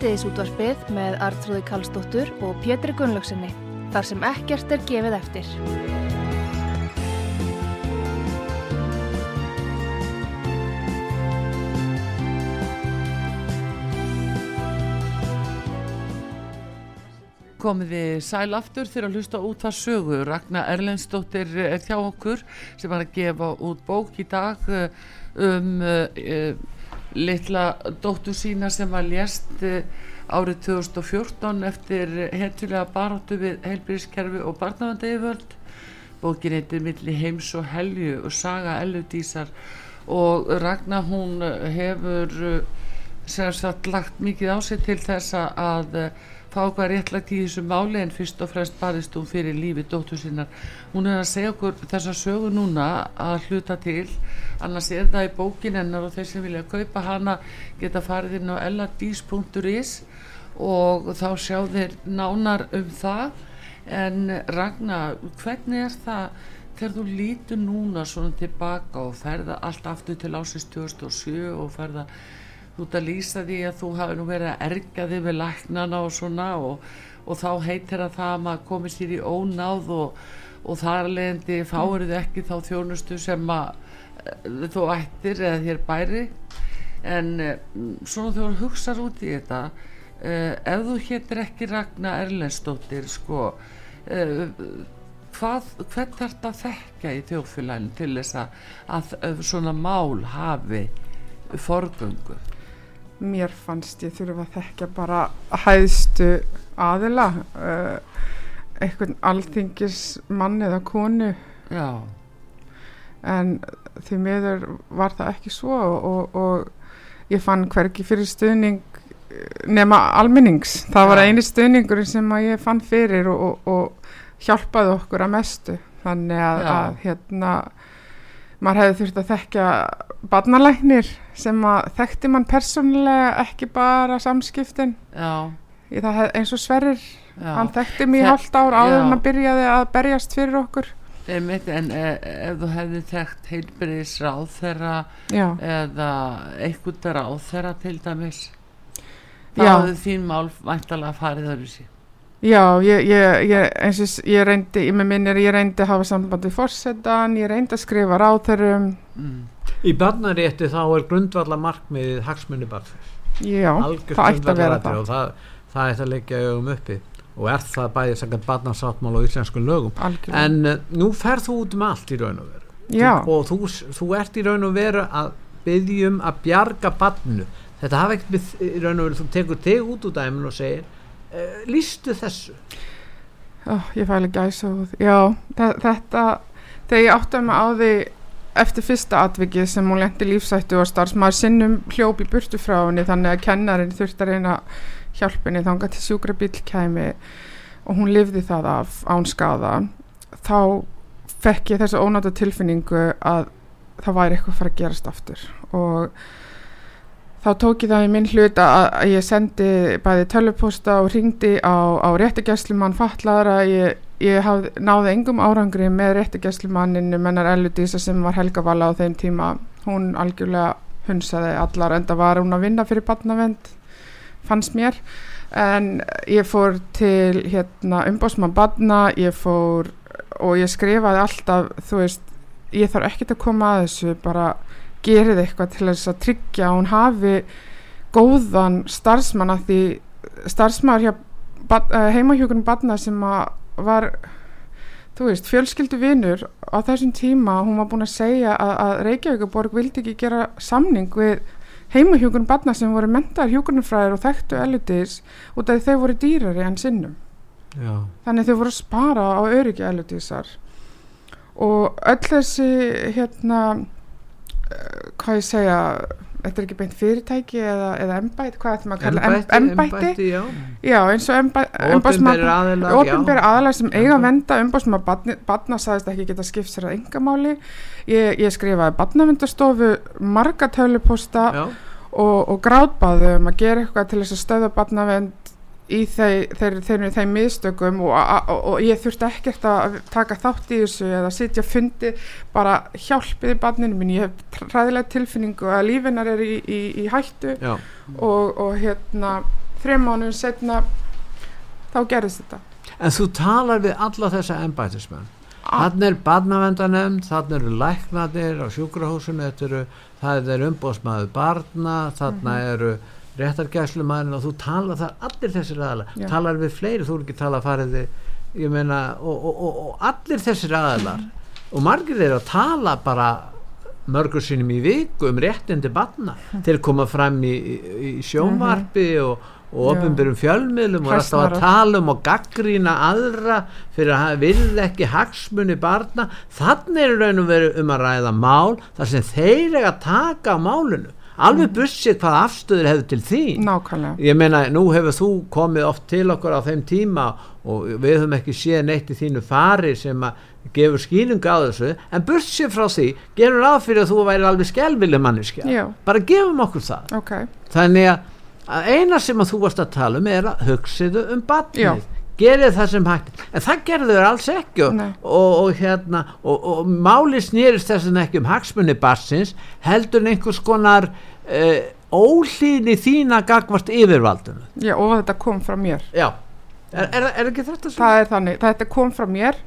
Sýtiðis útvarpið með Artrúði Kallstóttur og Pétri Gunnlaugsinni, þar sem ekkert er gefið eftir. komið við sæl aftur þegar að hlusta út það sögu Ragnar Erlendsdóttir er hjá okkur sem var að gefa út bók í dag uh, um uh, litla dóttur sína sem var lést uh, árið 2014 eftir hentulega baráttu við heilbyrðiskerfi og barnavandegivöld bókin heitir Milli heims og helju og saga elludísar og Ragnar hún hefur uh, sem sagt lagt mikið á sig til þess að fá hvað réttlægt í þessu máli en fyrst og fremst barist hún fyrir lífi dóttur sinnar. Hún er að segja okkur þessa sögu núna að hluta til annars er það í bókin hennar og þeir sem vilja kaupa hana geta farið inn á elladís.is og þá sjá þeir nánar um það en Ragnar, hvernig er það þegar þú lítur núna svona tilbaka og ferða allt aftur til ásins 2007 og ferða þú ert að lýsa því að þú hafi nú verið að erga þig við læknana og svona og, og þá heitir að það að maður komi sér í ónáð og, og þar leðandi fáir þið ekki þá þjónustu sem að e, þú ættir eða þér bæri. En e, svona þú hugsaður út í þetta e, ef þú héttir ekki Ragnar Erlendsdóttir sko e, hvað, hvern þarf þetta að þekka í þjófélaginu til þess að, að svona mál hafi forgöngu mér fannst ég þurfa að þekkja bara hæðstu aðila uh, einhvern alþingis mann eða konu. Já. En því miður var það ekki svo og, og ég fann hvergi fyrir stuðning eh, nema almennings. Það var Já. eini stuðningur sem ég fann fyrir og, og, og hjálpaði okkur að mestu. Þannig að, að hérna maður hefði þurft að þekkja barnalæknir sem að þekkti mann persónulega ekki bara samskiptin. Hef, eins og Sverrir, já. hann þekkti mig í hálft ár áður en að byrjaði að berjast fyrir okkur. Einmitt, en e, ef þú hefði þekkt heilbyrðis ráð þeirra já, eða einhvern ráð þeirra til dæmis þá hefði þín mál væntalega farið öðru sér já ég, ég, ég, eins og ég reyndi ég með minnir, ég reyndi að hafa samband við fórsetan, ég reyndi að skrifa ráþurum mm. Í barnarétti þá er grundvalla markmiðið hagsmunni barnfærs. já, Algjört það ætti að vera það og það, það ætti að leggja augum uppi og er það bæðið sangat barnasáttmál og íslensku lögum. algjörlega, En uh, nú ferð þú út um allt í raun og veru. já, Þú, og þú, þú ert í raun og veru að byggjum að bjarga barnu. Þetta hafa ekkert við í raun og veru, þú tekur þig út úr dæminu og segir uh, lístu þessu. Ó, ég fæli gæsa út já, þe- þetta þegar ég átti mig á því eftir fyrsta atvikið sem hún lendi lífsættu og starfsmaður sinnum hljóp í burtu frá henni þannig að kennarinn þurfti að reyna hjálpinni þangað til sjúkra bíl kæmi og hún lifði það af án skada þá fekk ég þessu ónáta tilfinningu að það væri eitthvað að fara að gerast aftur og þá tók ég það í minn hlut að, ég sendi bæði tölvupósta og ringdi á, á réttigæslumann fatlaðara ég, ég hafði, náði engum árangri með réttigæslumanninu mennar Elludísa sem var Helga Vala á þeim tíma. Hún algjörlega hunsaði allar enda var hún að vinna fyrir barnavend fannst mér. En ég fór til hérna umbásmann barna ég fór og ég skrifaði alltaf þú veist, ég þarf ekkert að koma að þessu bara gerið eitthvað til þess að tryggja að hún hafi góðan starfsmann að því starfsmaður hjá heimahjókunum barna sem að var þú veist, fjölskyldu vinur á þessum tíma, hún var búin að segja að, að Reykjavíkuborg vildi ekki gera samning við heimahjókunum barna sem voru mentaðar hjókunumfræðir og þekktu eludis út af því þau voru dýrari en sinnum Já. þannig þau voru að spara á öryggi eludísar og öll þessi hérna eh, hvað ég segja þetta er ekki beint fyrirtæki eða, eða embætti, hvað ætlum að kalla Embætti, já. já eins og já. opinberi aðalar sem eiga að venda umbásma badna sagðist ekki geta skipt sér að engamáli ég, ég skrifaði badnavendastofu marga töluposta og, og grátbáðu um að gera eitthvað til þess að stöða badnavend í þeir, þeir, þeir, þeim miðstökum og, og, og, ég þurfti ekkert að taka þátt í þessu eða sitja fundi bara hjálpiði badninu minn ég hef ræðilega tilfinningu að lífinar er í, í, í hættu og, og hérna þreim mánuðum setna þá gerðist þetta En þú talar við alla þessa embætismenn. Ah. Þannig er barnavendanemnd, þannig eru læknadir á eru, það er umbóðsmaður barna, þannig Mhm. eru réttargæslumæðin og þú talar það allir þessir aðalar, Já. talar við fleiri, þú eru ekki talað farið þið, ég meina, og, og, og, og allir þessir aðalar og margir þeir að tala bara mörgur sinnum í viku um réttindi barna. Til að koma fram í, í, sjónvarpi og, og Já. opinberum fjölmiðlum og er alltaf að tala um og gaggrína aðra fyrir að virða ekki hagsmuni barna. Þannig er í raun og veru um að ræða mál þar sem þeir eiga að taka á málinu alveg bussið hvað afstöður hefur til þín. Nákvæmlega. Ég meina nú hefur þú komið oft til okkur á þeim tíma og við höfum ekki séð neitt í þínu fari sem að gefur skýningu á þessu en bursið frá því gerum ráð fyrir að þú væri alveg skelvileg manneskja. Já. bara gefum okkur það. Ok, þannig að, eina sem að þú varst að tala um er að hugsiðu um batnið gerið það sem hægt. En það gerðu þau alls ekki og, og, og hérna og, og máli snýrist þess að ekki um hagsmunni barsins heldur einhvers konar uh, ólíni þína gagvart yfirvaldinu. Já, og þetta kom frá mér. Já, er, er, er ekki þetta sem það er þannig, þetta kom frá mér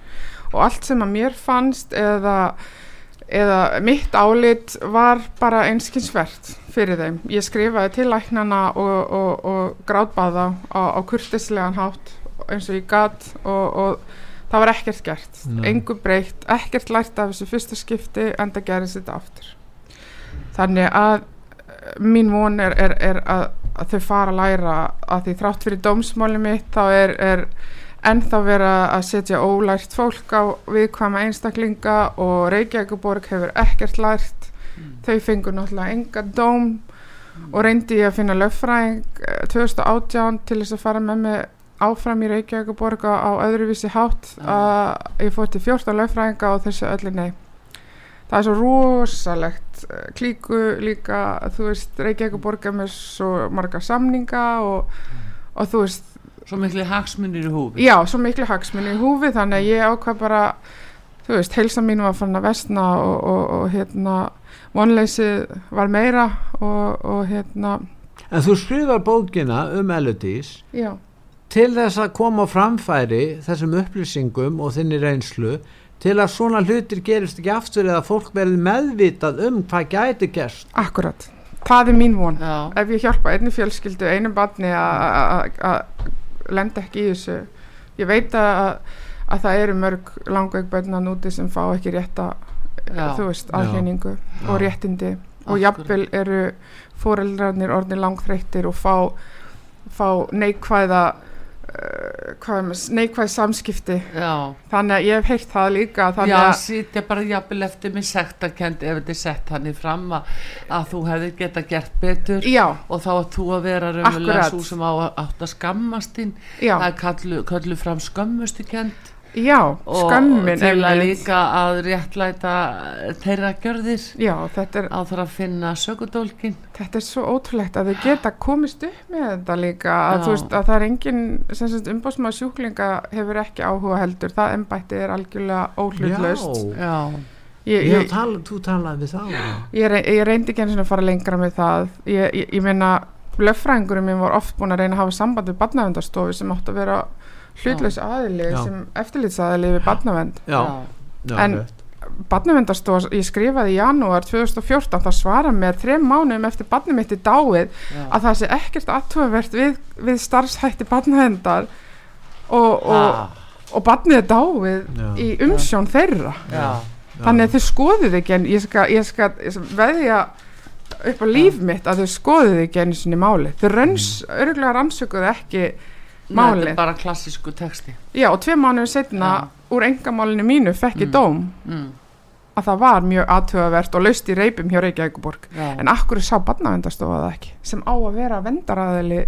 og allt sem að mér fannst eða, eða mitt álit var bara einskinsvert fyrir þeim. Ég skrifaði til læknana og, og, og grátbaða á, á kurtislegan hátt eins og ég gat og, og það var ekkert gert, Nei. engu breytt ekkert lært af þessu fyrsta skipti en það gerist þetta aftur. Þannig að eh, mín von er, er, er að, að þau fara að læra að því þrátt fyrir dómsmáli mitt þá er, er ennþá vera að setja ólært fólk á viðkvæma einstaklinga og Reykjavíkuborg hefur ekkert lært. Þau fengur náttúrulega enga dóm og reyndi ég að finna löffræðing eh, 2018 til þess að fara með mig áfram í Reykjavíkuborg á, á öðruvísi hátt að ég fór til 14 löffræðinga og þessu öllu nei. Það er svo rosalegt eh, klíku líka þú veist Reykjavíkuborg er með svo marga samninga og, og þú veist Svo miklu hagsmunir í húfi. já, svo miklu hagsmunni í húfi þannig að ég ákvað bara þú veist, heilsa mín var fann að vestna og, og, og hérna vonleysið var meira og, og hérna en þú skrifar bókina um Elodís. Já, til þess að koma á framfæri þessum upplýsingum og þinni reynslu til að svona hlutir gerist ekki aftur eða fólk verði meðvitað um hvað gæti gerst. Akkurat. Það er mín von. Já, ef ég hjálpa einni fjölskyldu, einu barni að- að að lenda ekki í þessu. Ég veit að, að það eru mörg langveik bönnan úti sem fá ekki rétta Já. þú veist, Já. aðheiningu og réttindi. Og Akkurat. jafnvel eru fóreldrarnir orðnir langþreyttir og fá, fá neikvæða með, neikvæð samskipti. Já. þannig að ég hef heyrt það líka þannig að sitja bara jafnvel eftir með sektakend ef þetta er sett hann í fram að, að þú hefði geta gert betur já, og þá að þú að vera raunverulega svo sem á átt að skammast þín. Það er kallu, kallu fram skömmustu kend já, og skömmin til að líka að réttlæta þeirra gjörðir. Já, þetta er á þar að finna sögudólkin þetta er svo ótrúlegt að þau geta komist upp með þetta líka að, veist, að það er engin umbásmaður sjúklinga hefur ekki áhuga heldur. Það embætti er algjörlega óhlutlaust. Já, já, ég, ég, tala, þú talaði við þá ég, rey- ég reyndi ekki að fara lengra með það. Ég, ég, ég meina löffræðingurinn minn var oft búin að reyna að hafa samband við barnavendarstofu sem átt að vera hlutlaus aðili Já. sem eftirlitsaðili við barnavend. Já, já, En- rétt. barnavendarstofa, ég skrifaði í janúar 2014, það svara mér þrem mánuðum eftir barnið mitt í dáið já. að það sé ekkert aðtúavert við, við starfshætti barnavendar og, og, Ah, og barnið er dáið Já. í umsjón þeirra. Já, þannig að þau skoðið ekki en ég skal, ég skal, ég skal veðja upp á líf mitt að þau skoðið ekki einu sinni máli þau rönns, Mm. örgulega rannsökuðu ekki Nei, þetta málið. er bara klassísku texti. Já og tvei mánuður setna úr engamálinu mínu fekk ég Mm. dóm. Mm, að það var mjög aðtugavert og laust í reipum hjá Reykjavíkuborg já. en akkur sá barnavendastofa það ekki sem á að vera vendaraðili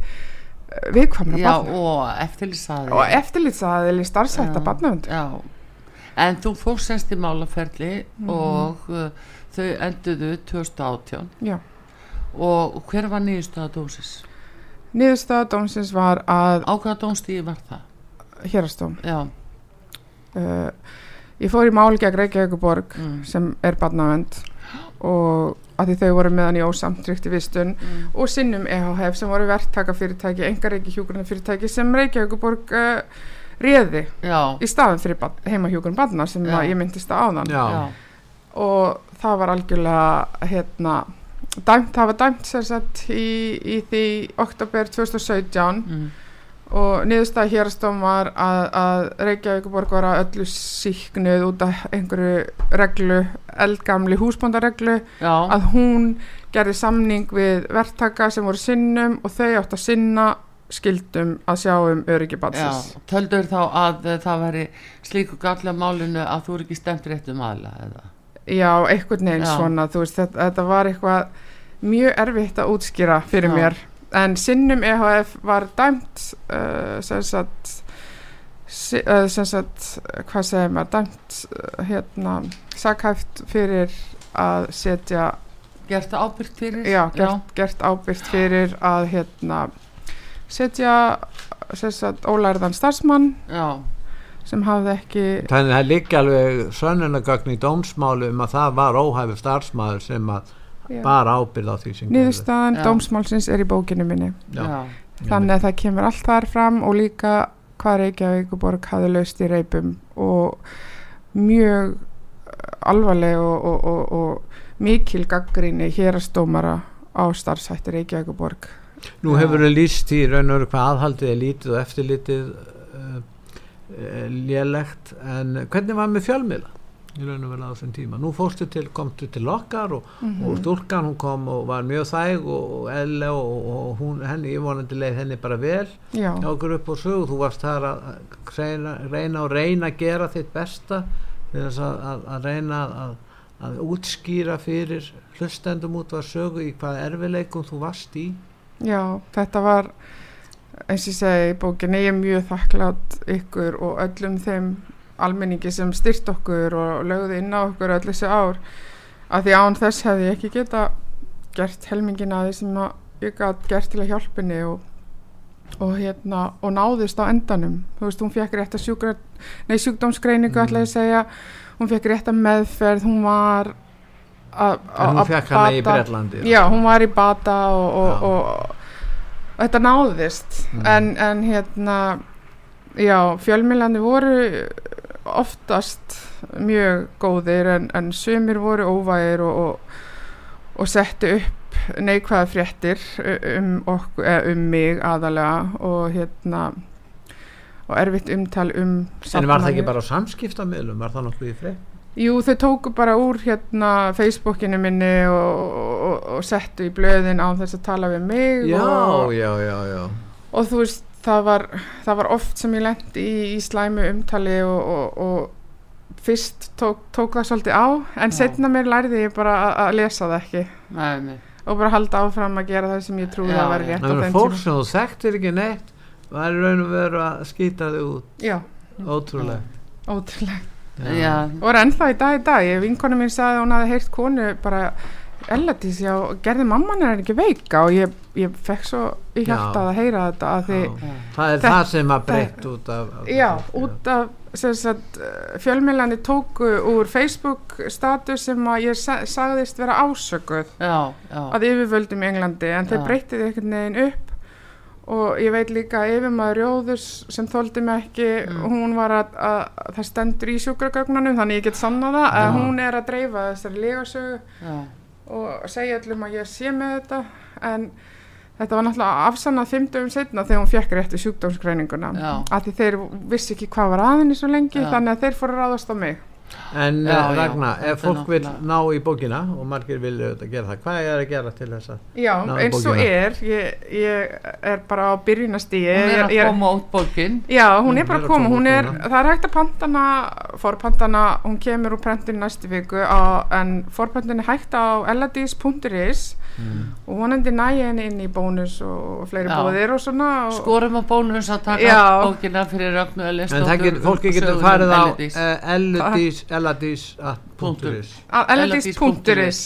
viðkvæmra já, barna? og eftirlýsaði og eftirlitsaðili starfsætta Já, barnavend já. en þú fórst semst í málaferli Mhm. og uh, þau enduðu 2018 já. Og hver var nýjustöða dósis? Niðurstaða dómsins var að á hvaða dómstíði var það? hérastóm já, uh, ég fór í mál gegn Reykjavíkuborg mm, sem er barnavend og að því þau voru meðan í ósamtrykti vistun Mm. og sinnum EHF sem voru verktaka fyrirtæki, engar ekki hjúgrunna fyrirtæki sem Reykjavíkuborg uh, réði já, í staðan fyrir heimahjúgrun barna sem að ég myndist á áðan. Já. já, og það var algjörlega hérna dæmt, var dæmt sér sagt í, í því oktober 2017 mm. og niðurstaða hérastofn var að, að Reykjavíkuborg var að öllu síknuð út af einhverju reglu, eldgamli húsbóndareglu að hún gerði samning við verktaka sem voru sinnum og þau átt að sinna skildum að sjá um öryggi já. töldur þá að eh, það væri slíku galla málinu að þú er ekki stemt réttum aðla eða Já, einhvern veginn svona, þú veist, þetta, þetta var eitthvað mjög erfitt að útskýra fyrir Já. mér. En sinnum EHF var dæmt, uh, sem sagt, uh, sem sagt, hvað segir maður, dæmt, uh, hérna, sakhæft fyrir að setja, gert ábyrgt fyrir já, gert, gert ábyrgt fyrir að, hérna, setja, sem sagt, ólærðan starfsmann já, sem hafði ekki, Þannig að það líka alveg sönnunagögn í dómsmálu um að það var óhæfu starfsmæður sem að bara ábyrð á því sem niðurstaðan dómsmálsins er í bókinu minni. Já. þannig að það kemur allt þar fram og líka hvað Reykjavíkuborg hafði laust í reipum og mjög alvarleg og, og, og, og mikil gaggrinni hérastómara á starfsætti Reykjavíkuborg Nú Já. hefur þau líst í raun og veru hvað aðhaldið er lítið og eftirlítið uh, uh, lélegt en hvernig var með fjölmiðla í raun og veru á þessum tíma? Nú fórstu til, komstu til okkar og, og stúlkan hún kom og var mjög þæg og, og elle og, og hún, henni, ég vonandi leið henni bara vel Já, okkur upp á sögu, þú varst þar að reyna, reyna og reyna að gera þitt besta til þess að, að, að reyna að, að útskýra fyrir hlustendum út var sögu í hvað erfileikum þú varst í. Já, þetta var eins og ég segi í bókinni ég er mjög þakklátt ykkur og öllum þeim almenningi sem styrt okkur og lögðu inn á okkur öll þessi ár að því án þess hefði ég ekki geta gert helmingina því sem að ég gætt gert til að hjálpinni og, og hérna og náðist á endanum þú veist, hún fekk rétt að sjúkra nei, sjúkdómsgreiningu Mm. ætla ég að segja hún fekk rétt að meðferð, hún var að en hún að fekk hana í bata- Bretlandi já, hún var í bata og, og, Já. og, og þetta náðist Mm. en, en hérna já, fjölmilandi voru oftast mjög góðir en, en sumir voru óvægir og, og, og settu upp neikvæða fréttir um, okkur, um mig aðalega og hérna og erfitt umtal um en var það ekki bara á samskiptamöðlum var það nokkuð í frey Jú, þau tóku bara úr hérna Facebookinu minni og, og, og settu í blöðin á þess að tala við mig já, og, já, já, já. og þú veist, það var, það var oft sem ég lendi í, í slæmu umtali og, og, og fyrst tók, tók það svolítið á en Já. setna mér lærði ég bara að, að lesa það ekki. Nei, nei, og bara halda áfram að gera það sem ég trúði Já, að vera rétt það var fólk sem þú þekktir ekki neitt var í raun og veru að skýta þig út. Já, ótrúlega ótrúlega já, og er ennþá í dag í dag, ég vinkonu mín sagði að hún hafði heyrt konu bara Elladís, já, gerði mamman er ekki veika og ég, ég fekk svo í hjartað að heyra þetta að því, Já. það er Þetta- það sem að breytt út af, af já, út af sem sagt, fjölmilani tóku úr Facebook status sem að ég sa sagðist vera ásökuð já, já, að yfirvöldum í Englandi en þeir Já. breyttið einhvern veginn upp og ég veit líka að yfirmaður Jóðurs sem þóldi mig ekki Mm. hún var að, að það stendur í sjúkragögnunum þannig ég get sannað það að Já. hún er að dreifa þessari legasögu og segja öllum að ég sé með þetta. En þetta var náttúrulega afsannað fimm dögum setna þegar hún fekk réttu sjúkdómsgreininguna. Að því þeir vissi ekki hvað var aðinni svo lengi Já. þannig að þeir fóru að ráðast á mig en Já, já, já, Ragna, þetta ef er fólk vil ná í bókina og margir vilja auðvitað gera það hvað er að gera til þess að Já, eins og er ég, ég er bara á byrjunastíi hún er ég, að ég, koma út bókin. Já, hún er Hún bara er að að koma, koma hún er, það er hægt að pantana, forpantana, hún kemur úr prentin næstu viku á, en forpantin er hægt á elladís.is og vonandi næja henni inn í bónus og, fleiri Já. bóðir og svona og, skorum á bónus að taka Já. bókina fyrir Ellis en það getur, fólki getur farið á uh, elludís elladís.is elladís.is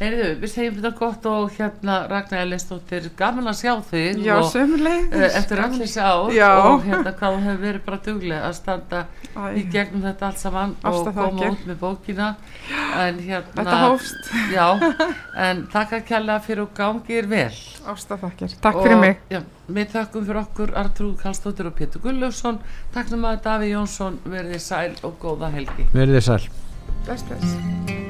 Heyrðu, við segjum þetta gott og hérna Ragnar Elinsdóttir, gaman að sjá þig Já, sömuleg uh, eh, Eftir allir ár Já. og hérna hvað hún hefur verið bara duglega að standa Æ. í gegnum þetta allt saman Afstæð og koma út með bókina. En, hérna, Þetta hófst. Já, en takk að kella fyrir og gangið er vel. Ástafakir, takk og, fyrir mig. já, Við takkum fyrir okkur Artrúð Kallstóttir og Pétur Gullufsson Takkum að Daví Jónsson. Verði sæl og góða helgi. Verði sæl. Best, best